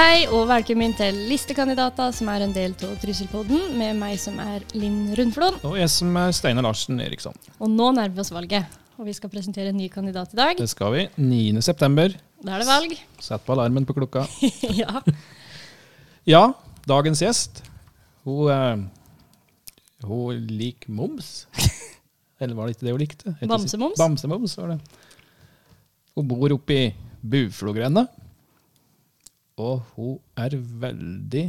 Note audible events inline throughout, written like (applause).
hei, og velkommen til Listekandidater, som er en del av Trysselpodden, med meg som er Linn Rundflon. Og jeg som er Steinar Larsen Eriksson. Og nå nærmer vi oss valget, og vi skal presentere en ny kandidat i dag. Det skal vi. 9. september. Da er det valg. Sett på alarmen på klokka. (laughs) ja. Ja, dagens gjest, hun, eh, hun liker moms. (laughs) Eller var det ikke det hun likte? Bamsemoms Bamsemoms. Bamsemums? Bamsemums var det. Hun bor oppe i Buflogrenda. Og hun er veldig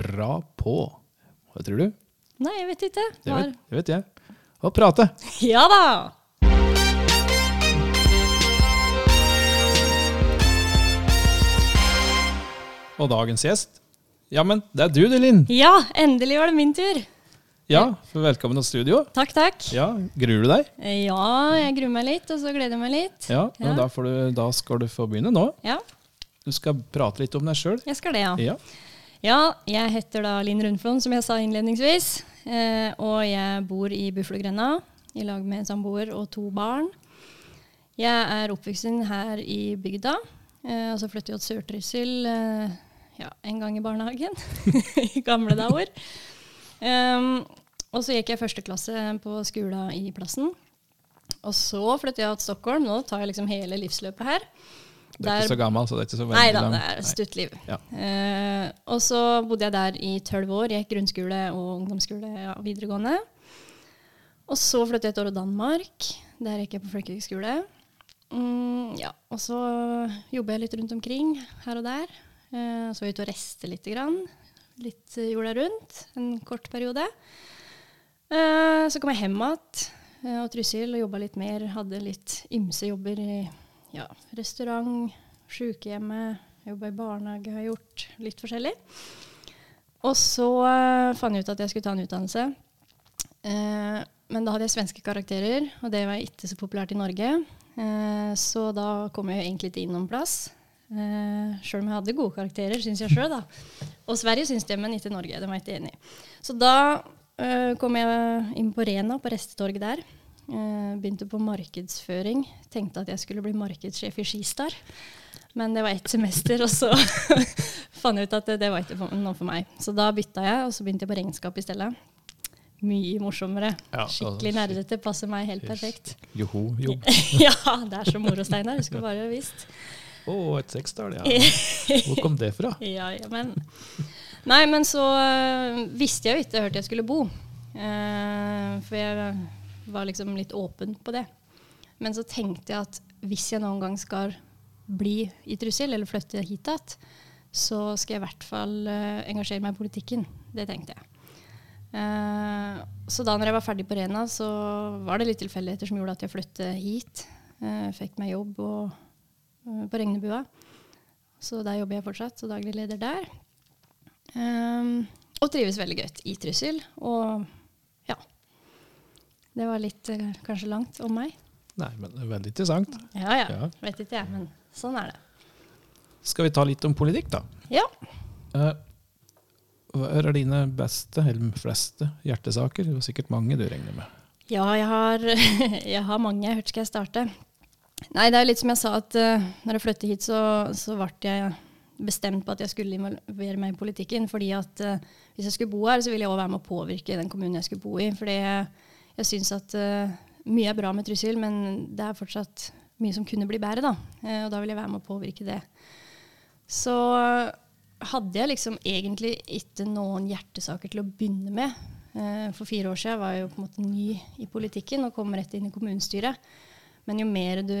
bra på Hva tror du? Nei, jeg vet ikke. Det vet, det vet jeg. Å prate. (laughs) Ja da! Og dagens gjest Ja, men det er du, du, Linn. Ja, endelig var det min tur. Ja, velkommen til studio. Takk, takk. Ja, Gruer du deg? Ja, jeg gruer meg litt, og så gleder jeg meg litt. Ja, men Ja. Da, får du, da skal du få begynne nå. Ja, Du skal prate litt om deg sjøl. jeg skal det, ja. Ja. Ja, jeg heter da Linn Rundflon, som jeg sa innledningsvis. Eh, og jeg bor i Buflogrenda i lag med en samboer og to barn. Jeg er oppvokst her i bygda, eh, og så flyttet jeg til Sør-Trysil eh, ja, en gang i barnehagen. (laughs) I gamle dager. Um, og så gikk jeg første klasse på skolen i plassen. Og så flyttet jeg til Stockholm. Nå tar jeg liksom hele livsløpet her. Du er ikke så gammel, så det er ikke så veldig Nei da, det er et stutt liv. Ja. Eh, og så bodde jeg der i tolv år. Gikk grunnskole og ungdomsskole ja, videregående. Og så flyttet jeg et år til Danmark. Der gikk jeg på folkehøgskole. Mm, ja, og så jobba jeg litt rundt omkring her og der. Eh, så var jeg ute og reste lite grann. Litt jorda rundt en kort periode. Eh, så kom jeg hjem igjen eh, og Trysil og jobba litt mer. Hadde litt ymse jobber i ja, restaurant, sjukehjemmet, jobba i barnehage, har gjort litt forskjellig. Og så uh, fant jeg ut at jeg skulle ta en utdannelse. Uh, men da hadde jeg svenske karakterer, og det var ikke så populært i Norge. Uh, så da kom jeg egentlig ikke inn noen plass. Uh, sjøl om jeg hadde gode karakterer, syns jeg sjøl, da. Og Sverige syns det, men ikke Norge. Det var jeg ikke enig i. Så da kom jeg inn på Rena, på restetorget der. Eh, begynte på markedsføring. Tenkte at jeg skulle bli markedssjef i Skistar. Men det var ett semester, og så (laughs) fant jeg ut at det, det var ikke noe for meg. Så da bytta jeg, og så begynte jeg på regnskap i stedet. Mye morsommere. Ja, Skikkelig altså, nerdete. Passer meg helt perfekt. Joho, jo. (laughs) ja, det er så moro, Steinar. Du skulle bare visst. Å, et sekstall, ja. (laughs) Hvor kom det fra? Ja, ja, men Nei, men så øh, visste jeg jo ikke hørte jeg skulle bo. Eh, for jeg var liksom litt åpen på det. Men så tenkte jeg at hvis jeg noen gang skal bli i Trussel, eller flytte hit igjen, så skal jeg i hvert fall uh, engasjere meg i politikken. Det tenkte jeg. Uh, så da når jeg var ferdig på Rena, så var det litt tilfeldigheter som gjorde at jeg flyttet hit. Uh, fikk meg jobb og, på Regnebua. Så der jobber jeg fortsatt, og daglig leder der. Um, og trives veldig godt i Trussel. Og. Det var litt eh, kanskje langt om meg. Nei, men det er veldig interessant. Ja ja, Ja. vet ikke jeg, men sånn er det. Skal vi ta litt om politikk, da? Ja. Eh, hva er dine beste, eller fleste, hjertesaker? Det var sikkert mange du regner med. Ja, jeg har, (laughs) jeg har mange. Hvor skal jeg starte? Nei, det er litt som jeg sa, at uh, når jeg flyttet hit, så, så ble jeg bestemt på at jeg skulle involvere meg i politikken. fordi at uh, hvis jeg skulle bo her, så ville jeg også være med å påvirke den kommunen jeg skulle bo i. Fordi jeg, jeg syns at uh, mye er bra med Trysil, men det er fortsatt mye som kunne bli bedre. da. Uh, og da vil jeg være med å påvirke det. Så hadde jeg liksom egentlig ikke noen hjertesaker til å begynne med. Uh, For fire år siden var jeg jo på en måte ny i politikken og kom rett inn i kommunestyret. Men jo mer du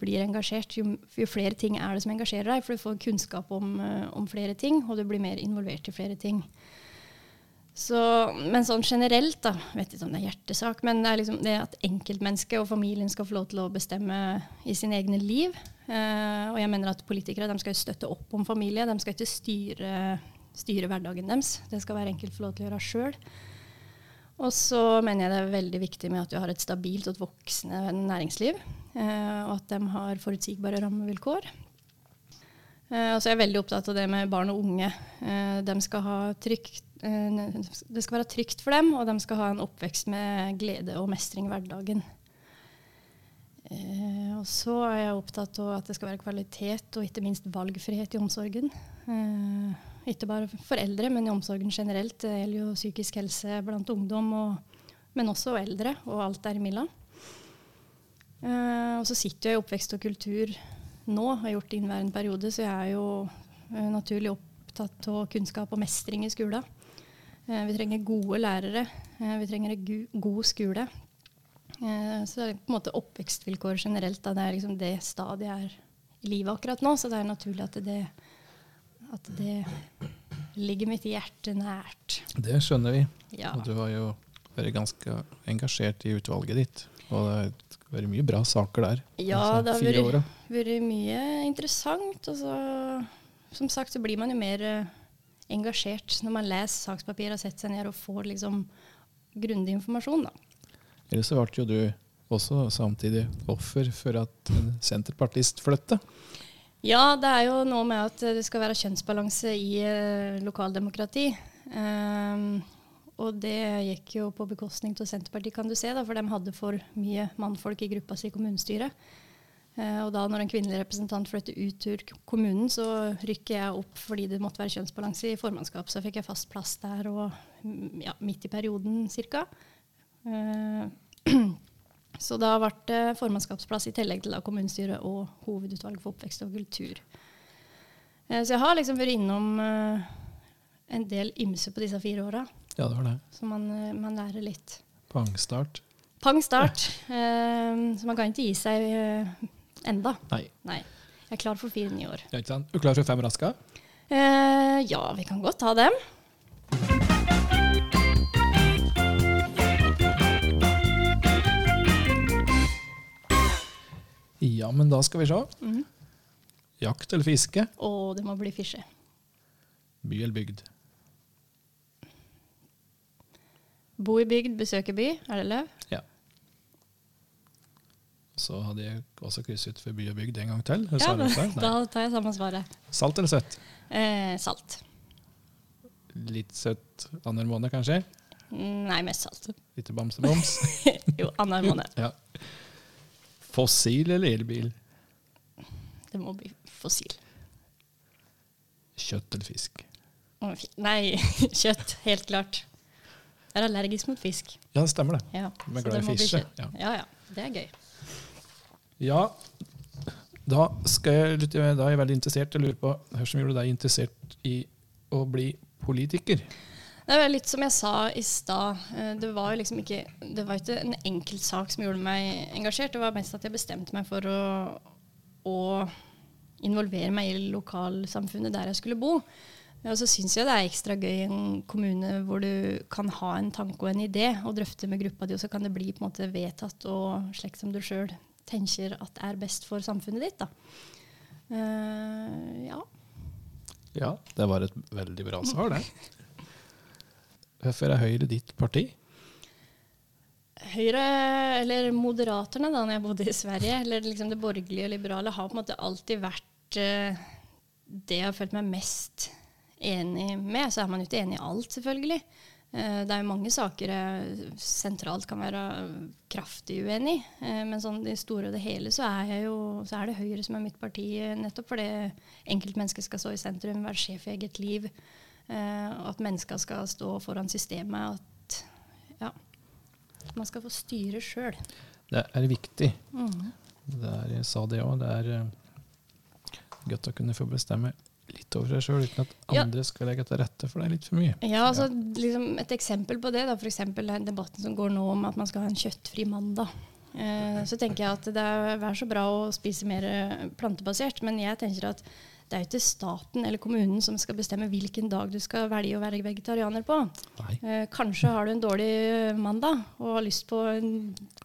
blir engasjert, jo, jo flere ting er det som engasjerer deg. For du får kunnskap om, om flere ting, og du blir mer involvert i flere ting. Så, men sånn generelt, da, vet ikke om det er hjertesak, men det er liksom det at enkeltmennesket og familien skal få lov til å bestemme i sine egne liv. Eh, og jeg mener at politikere de skal støtte opp om familie, de skal ikke styre, styre hverdagen deres. Det skal hver enkelt få lov til å gjøre sjøl. Og så mener jeg det er veldig viktig med at du har et stabilt og et voksende næringsliv. Eh, og at de har forutsigbare rammevilkår. Eh, og så er jeg veldig opptatt av det med barn og unge. Eh, de skal ha trygt, det skal være trygt for dem, og de skal ha en oppvekst med glede og mestring i hverdagen. Eh, og så er jeg opptatt av at det skal være kvalitet og ikke minst valgfrihet i omsorgen. Eh, ikke bare for eldre, men i omsorgen generelt. Det gjelder jo psykisk helse blant ungdom, og, men også eldre, og alt derimellom. Eh, og så sitter jeg i oppvekst og kultur nå, har gjort det i innværende periode, så jeg er jo eh, naturlig opptatt av kunnskap og mestring i skolen. Eh, vi trenger gode lærere. Eh, vi trenger en god skole. Eh, Så det er på en måte oppvekstvilkår generelt. Da. Det er liksom det stadiet jeg er i livet akkurat nå, så det er naturlig at det, at det ligger mitt hjerte nært. Det skjønner vi. Ja. Og du har jo vært ganske engasjert i utvalget ditt. Og det har vært mye bra saker der. Ja, disse det har vært, vært mye interessant. Og så, som sagt, så blir man jo mer engasjert når man leser sakspapir og setter seg ned og får liksom grundig informasjon. Da. Ellers så ble jo du også samtidig offer for at en senterpartist flytta. Ja, det er jo noe med at det skal være kjønnsbalanse i eh, lokaldemokrati. Um, og det gikk jo på bekostning av Senterpartiet, kan du se, da, for de hadde for mye mannfolk i gruppa si i kommunestyret. Eh, og da når en kvinnelig representant flytter ut ur kommunen, så rykker jeg opp fordi det måtte være kjønnsbalanse i formannskap. Så fikk jeg fast plass der og mm, ja, midt i perioden cirka. Eh, (clears throat) så da ble det formannskapsplass i tillegg til da kommunestyret og hovedutvalget for oppvekst og kultur. Eh, Så jeg har liksom vært innom en del ymse på disse fire åra, Ja, det var det. så man, man lærer litt. Pangstart. Pang start. (laughs) Eh, Så man kan ikke gi seg enda. Nei, Nei. Jeg er klar for fire nye år. ja, ikke sant? Er du klar for fem raske? Eh, ja, vi kan godt ta dem. Ja, men da skal vi se. Mm. Jakt eller fiske? Å, det må bli fiske. By eller bygd? Bo i bygd, besøke by. Er det løv? Ja. Så hadde jeg også krysset ut for by og bygd en gang til. Ja, (laughs) da, da tar jeg samme svaret. Salt eller søtt? Eh, salt. Litt søtt annenhver måned, kanskje? Mm, Nei, mest salt. Litt bamsebams? (laughs) jo, annenhver måned. (laughs) ja. Fossil eller elbil? Det må bli fossil. Kjøtt eller fisk? Nei, kjøtt. Helt klart. Jeg er allergisk mot fisk. Ja, det stemmer det. Ja, Men glad i kjøtt. ja. Ja, ja. Det er gøy. Ja, da, jeg, da er jeg veldig interessert. Jeg lurer på hva som gjorde deg interessert i å bli politiker? Det er litt som jeg sa i stad. eh, Det var liksom ikke Det var ikke en enkeltsak som gjorde meg engasjert. Det var mest at jeg bestemte meg for å, å involvere meg i lokalsamfunnet der jeg skulle bo. Og så syns jeg det er ekstra gøy i en kommune hvor du kan ha en tanke og en idé og drøfte med gruppa di, og så kan det bli på en måte vedtatt og slik som du sjøl tenker at er best for samfunnet ditt. Da. Uh, ja. Ja, det var et veldig bra svar, det. Hvorfor er Høyre ditt parti? Høyre, eller Moderaterne da når jeg bodde i Sverige, eller liksom det borgerlige og liberale, har på en måte alltid vært uh, det jeg har følt meg mest enig med. Så er man jo ikke enig i alt, selvfølgelig. Eh, det er jo mange saker jeg sentralt kan være kraftig uenig i. Eh, men sånn i det store og det hele så er, jeg jo, så er det Høyre som er mitt parti, eh, nettopp fordi enkeltmennesket skal stå i sentrum, være sjef i eget liv. og at mennesker skal stå foran systemet. At ja, man skal få styre sjøl. Det er viktig. Mm. Det er, jeg sa det òg. Det er godt å kunne få bestemme litt over deg sjøl uten at Ja. andre skal legge til rette for deg litt for mye. Ja, altså liksom Et eksempel på det, da, f.eks. den debatten som går nå om at man skal ha en kjøttfri mandag. Eh, så tenker jeg at det er vær så bra å spise mer eh, plantebasert, men jeg tenker at det er jo ikke staten eller kommunen som skal bestemme hvilken dag du skal velge å være vegetarianer på. Eh, kanskje har du en dårlig mandag og har lyst på en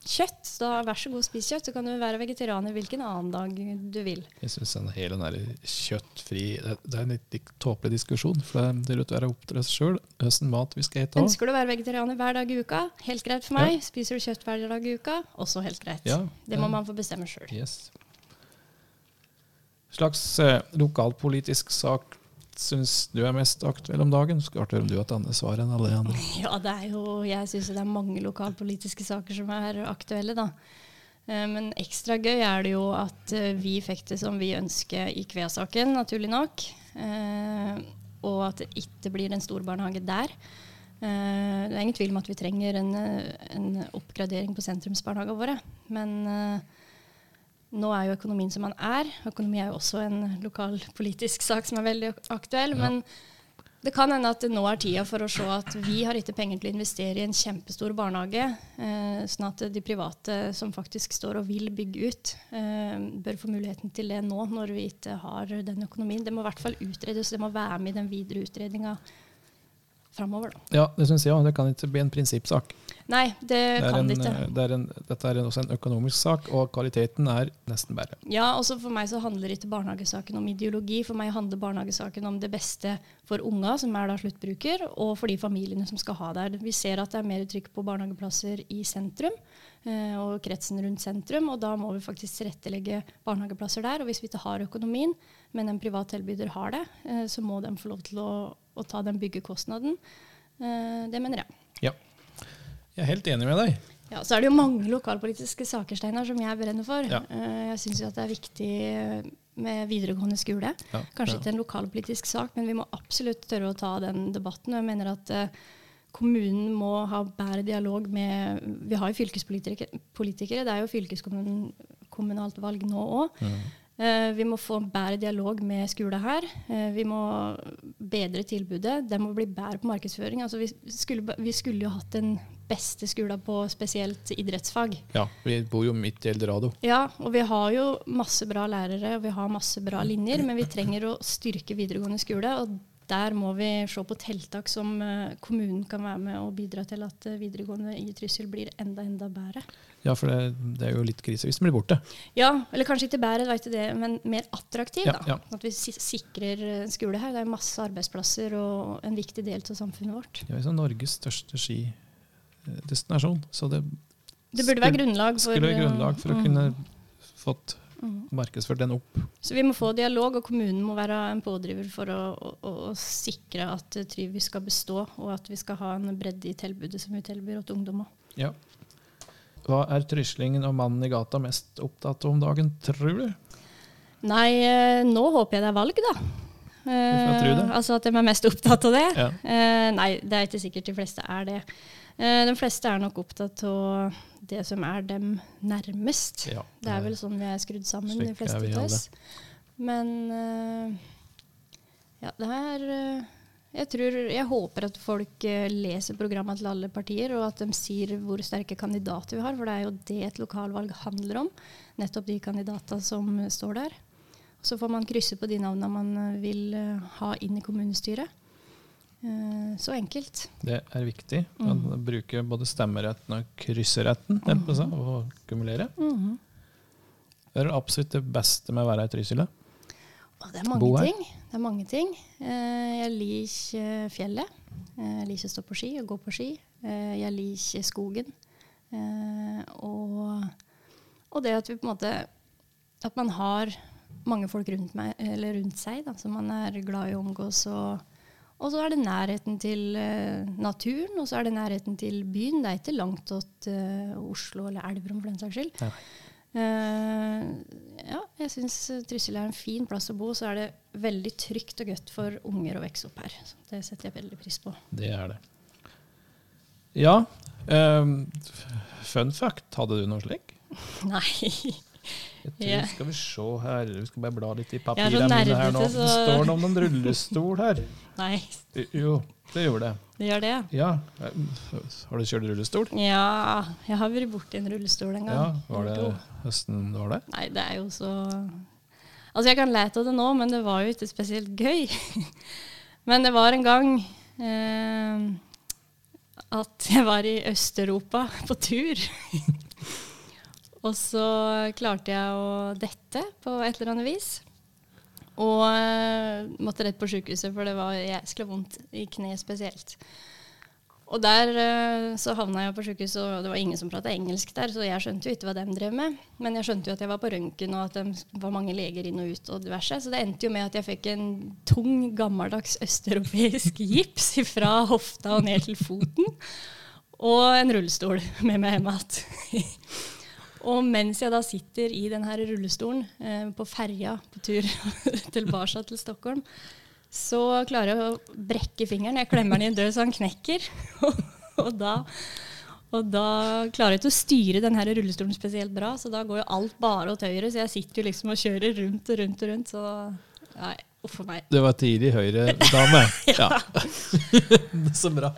kjøtt. Da vær så god, spis kjøtt, så kan du være vegetarianer hvilken annen dag du vil. Jeg syns hele den der kjøttfri Det, det er en litt, tåpelig diskusjon. For det er å være opp til oss sjøl hvilken mat vi skal spise. Ønsker du å være vegetarianer hver dag i uka? Helt greit for meg. Spiser du kjøtt hver dag i uka? Også helt greit. Ja, det må man få bestemme sjøl. Yes. Slags eh, lokalpolitisk sak syns du er mest aktuell om dagen? Skal høre om du et annet svar enn alle de andre. (laughs) Ja, det er jo, jeg syns det er mange lokalpolitiske saker som er aktuelle, da. Eh, men ekstra gøy er det jo at eh, vi fikk det som vi ønsker i Kvea-saken, naturlig nok. Og at det ikke blir en stor barnehage der. Det er ingen tvil om at vi trenger en, en oppgradering på sentrumsbarnehagene våre. Men nå er jo økonomien som den er. Økonomi er jo også en lokalpolitisk sak som er veldig aktuell. Ja. Men det kan hende at det nå er tida for å se at vi har ikke penger til å investere i en kjempestor barnehage. Eh, sånn at de private som faktisk står og vil bygge ut, eh, bør få muligheten til det nå, når vi ikke har den økonomien. Det må i hvert fall utredes, det må være med i den videre utredninga framover. Ja, det syns jeg òg. Det kan ikke bli en prinsippsak. Nei, det, Det kan det ikke. det er en, dette er også en økonomisk sak, og kvaliteten er nesten bedre. Ja, også for meg så handler ikke barnehagesaken om ideologi. For meg handler barnehagesaken om det beste for unga, som er da sluttbruker, og for de familiene som skal ha der. Vi ser at det er mer trykk på barnehageplasser i sentrum eh, og kretsen rundt sentrum, og da må vi faktisk tilrettelegge barnehageplasser der. Og hvis vi ikke har økonomien, men en privat tilbyder har det, eh, så må de få lov til å, å ta den byggekostnaden. Eh, det mener jeg. Ja. Jeg er helt enig med deg. Ja, Så er det jo mange lokalpolitiske saker Steinar, som jeg brenner for. Ja. Eh, Jeg syns det er viktig med videregående skole. Ja, Kanskje ja. ikke en lokalpolitisk sak, men vi må absolutt tørre å ta den debatten. Jeg mener at eh, kommunen må ha bedre dialog med Vi har jo fylkespolitikere, politikere, det er jo fylkeskommunalt valg nå òg. Mm. Eh, vi må få en bedre dialog med skolen her. Eh, vi må bedre tilbudet. Det må bli bedre på markedsføring. Altså, vi, skulle, vi skulle jo hatt den beste skolen på spesielt idrettsfag. Ja, vi bor jo midt i eldorado. Ja, og vi har jo masse bra lærere og vi har masse bra linjer, men vi trenger å styrke videregående skole. og der må vi se på tiltak som eh, kommunen kan være med og bidra til at videregående i Trysil blir enda enda bedre. Ja, for det, det er jo litt krise hvis den blir borte. Ja, eller kanskje ikke bedre, vet du det, men mer attraktiv. Ja, da. ja. At vi sikrer en skole her. Det er masse arbeidsplasser og en viktig del av samfunnet vårt. Vi er liksom Norges største skidestinasjon, så det Det burde være grunnlag for skulle være grunnlag for å mm, kunne fått mm. markedsført den opp. Så vi må få dialog, og kommunen må være en pådriver for å, å, å, å sikre at eh, Tryvi skal bestå, og at vi skal ha en bredde i tilbudet som vi tilbyr til ungdommer. Ja. Hva er tryslingen og mannen i gata mest opptatt av om dagen, tror du? Nei, eh, nå håper jeg det er valg, da. det. Eh, altså at de er mest opptatt av det. Ja. Eh, nei, det er ikke sikkert de fleste er det. Eh, de fleste er nok opptatt av det som er dem nærmest. Ja, Det er vel sånn vi er skrudd sammen, de fleste av oss. Men eh, ja, det er eh, jeg, tror, jeg håper at folk eh, leser programmet til alle partier, og at de sier hvor sterke kandidater vi har. For det er jo det et lokalvalg handler om. Nettopp de kandidatene som eh, står der. Så får man krysse på de navnene man eh, vil ha inn i kommunestyret. Så enkelt. Det er viktig. å Mm. bruke både stemmeretten og krysseretten mm -hmm. og kumulere. Mhm. Det er absolutt det beste med å være i Trysil. Det er mange ting. Det er mange ting. Eh, jeg liker eh, fjellet. Eh, Jeg liker å stå på ski og gå på ski. Jeg liker skogen. Og, og det at vi på en måte At man har mange folk rundt, meg, eller rundt seg da, som man er glad i å omgås. Og, og så er det nærheten til naturen, og så er det nærheten til byen. Det er ikke langt til Oslo eller Elverum for den saks skyld. Nei. Eh, ja, jeg syns Trysil er en fin plass å bo. Så er det veldig trygt og godt for unger å vokse opp her. Så det setter jeg veldig pris på. Det er det. Ja. ehm, fun fact, hadde du noe slik? (laughs) Nei. Jeg tror, yeah. Skal vi se her, vi skal bare bla litt i papirene mine her nå. Så... Det står noe om en rullestol her. (laughs) Nei, Jo, det gjorde det. det gjør det. Ja. Har du kjørt rullestol? Ja, jeg har vært borti en rullestol en gang. Ja, var det høsten det var det? Nei, det er jo så Altså, jeg kan lete av det nå, men det var jo ikke spesielt gøy. (laughs) men det var en gang eh, at jeg var i Øst-Europa på tur. (laughs) og så klarte jeg å dette på et eller annet vis. Og eh, måtte rett på sykehuset, for det var jæskla vondt i kneet spesielt. Og der eh, så havna jeg på sykehuset, og det var ingen som prata engelsk der, så jeg skjønte jo ikke hva de drev med. Men jeg skjønte jo at jeg var på røntgen, og at det var mange leger inn og ut og diverse. Så det endte jo med at jeg fikk en tung, gammeldags østeuropeisk (laughs) gips fra hofta og ned til foten. Og en rullestol med meg hjem igjen. (laughs) Og mens jeg da sitter i denne rullestolen eh, på ferja på tur (laughs) tilbake til Stockholm, så klarer jeg å brekke fingeren. Jeg klemmer den i en død så han knekker. (laughs) og, da, og da klarer jeg ikke å styre denne rullestolen spesielt bra, så da går jo alt bare åt høyre. Så jeg sitter jo liksom og kjører rundt og rundt og rundt. Så nei, uff a meg. Det var tidlig høyre-dame. (laughs) ja. så bra.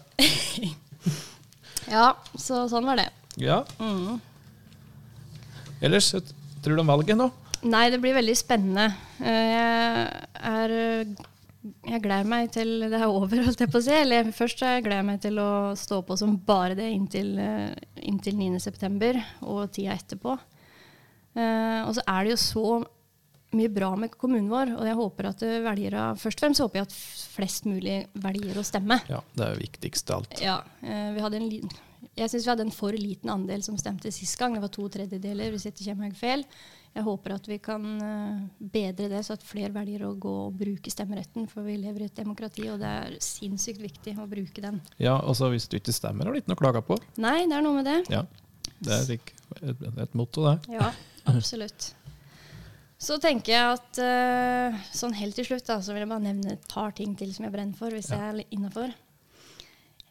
Ja, så sånn var det. Ja. Mm. Ellers, tror du om valget nå? Nei, det blir veldig spennende. Eh, Jeg er jeg gleder meg til det er over, holdt jeg på å si. Eller først jeg gleder jeg meg til å stå på som bare det inntil, eh, inntil 9.9. og tida etterpå. Eh, og så er det jo så mye bra med kommunen vår, og jeg håper at velgere Først og fremst håper jeg at flest mulig velger å stemme. Ja, Det er viktigst av alt. Ja, eh, vi hadde en li- jeg syns vi hadde en for liten andel som stemte sist gang. Det var to tredjedeler, hvis ikke kommer feil. Jeg håper at vi kan eh, bedre det, så at flere velger å gå og bruke stemmeretten. For vi lever i et demokrati, og det er sinnssykt viktig å bruke den. Ja, og så Hvis du ikke stemmer, har du ikke noe å klage på. Nei, det er noe med det. Ja, Det er lik- et, et motto, det. Ja, absolutt. Så tenker jeg at eh, sånn helt til slutt da, så vil jeg bare nevne et par ting til som jeg brenner for, hvis jeg er innafor.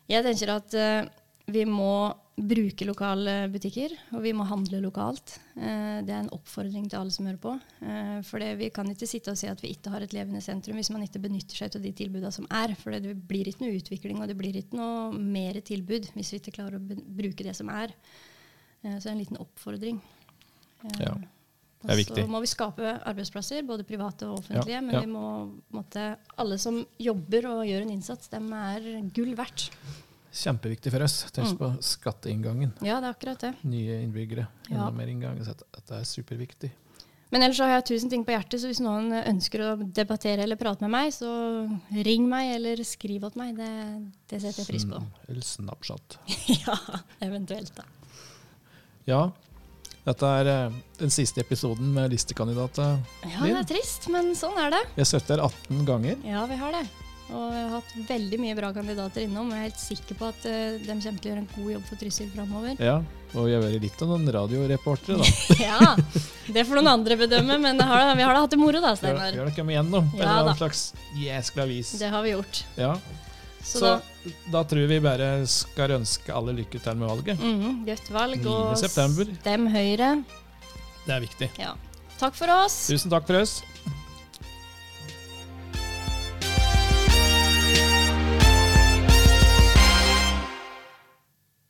Jeg tenker at eh, vi må bruke lokale butikker, og vi må handle lokalt. Eh, det er en oppfordring til alle som hører på. Eh, for vi kan ikke sitte og si at vi ikke har et levende sentrum hvis man ikke benytter seg av de tilbudene som er. For det blir ikke noe utvikling, og det blir ikke noe mer tilbud hvis vi ikke klarer å bruke det som er. Eh, så det er en liten oppfordring. Ja, det er viktig. Så må vi skape arbeidsplasser, både private og offentlige. Ja, men ja. vi må måtte, alle som jobber og gjør en innsats, dem er gull verdt. Kjempeviktig for oss. Tenk Mm. på skatteinngangen. Ja, det er akkurat det. Nye innbyggere. Enda Ja. mer inngang. Så dette- er superviktig. Men ellers har jeg tusen ting på hjertet, så hvis noen ønsker å debattere eller prate med meg, så ring meg eller skriv til meg. Det, det setter jeg pris på. Eller Snapchat. (laughs) ja, eventuelt, da. Ja, dette er eh, den siste episoden med listekandidater. Ja, det er trist, men sånn er det. Vi har sittet her 18 ganger. Ja, vi har det. Og vi har hatt veldig mye bra kandidater innom. og Jeg er helt sikker på at uh, de kommer til å gjøre en god jobb for Trysil framover. Ja, og vi har vært litt av noen radioreportere, da. (laughs) ja, det får noen andre bedømme, men har, vi har da hatt det moro, da, Steinar. vi har da kommet gjennom på en eller annen slags jæskla vis. Det har vi gjort. Ja. Så, Så da da tror vi bare skal ønske alle lykke til med valget. mhm, Godt valg. 9. Og september. stem Høyre. Det er viktig. Ja. Takk for oss. Tusen takk for oss.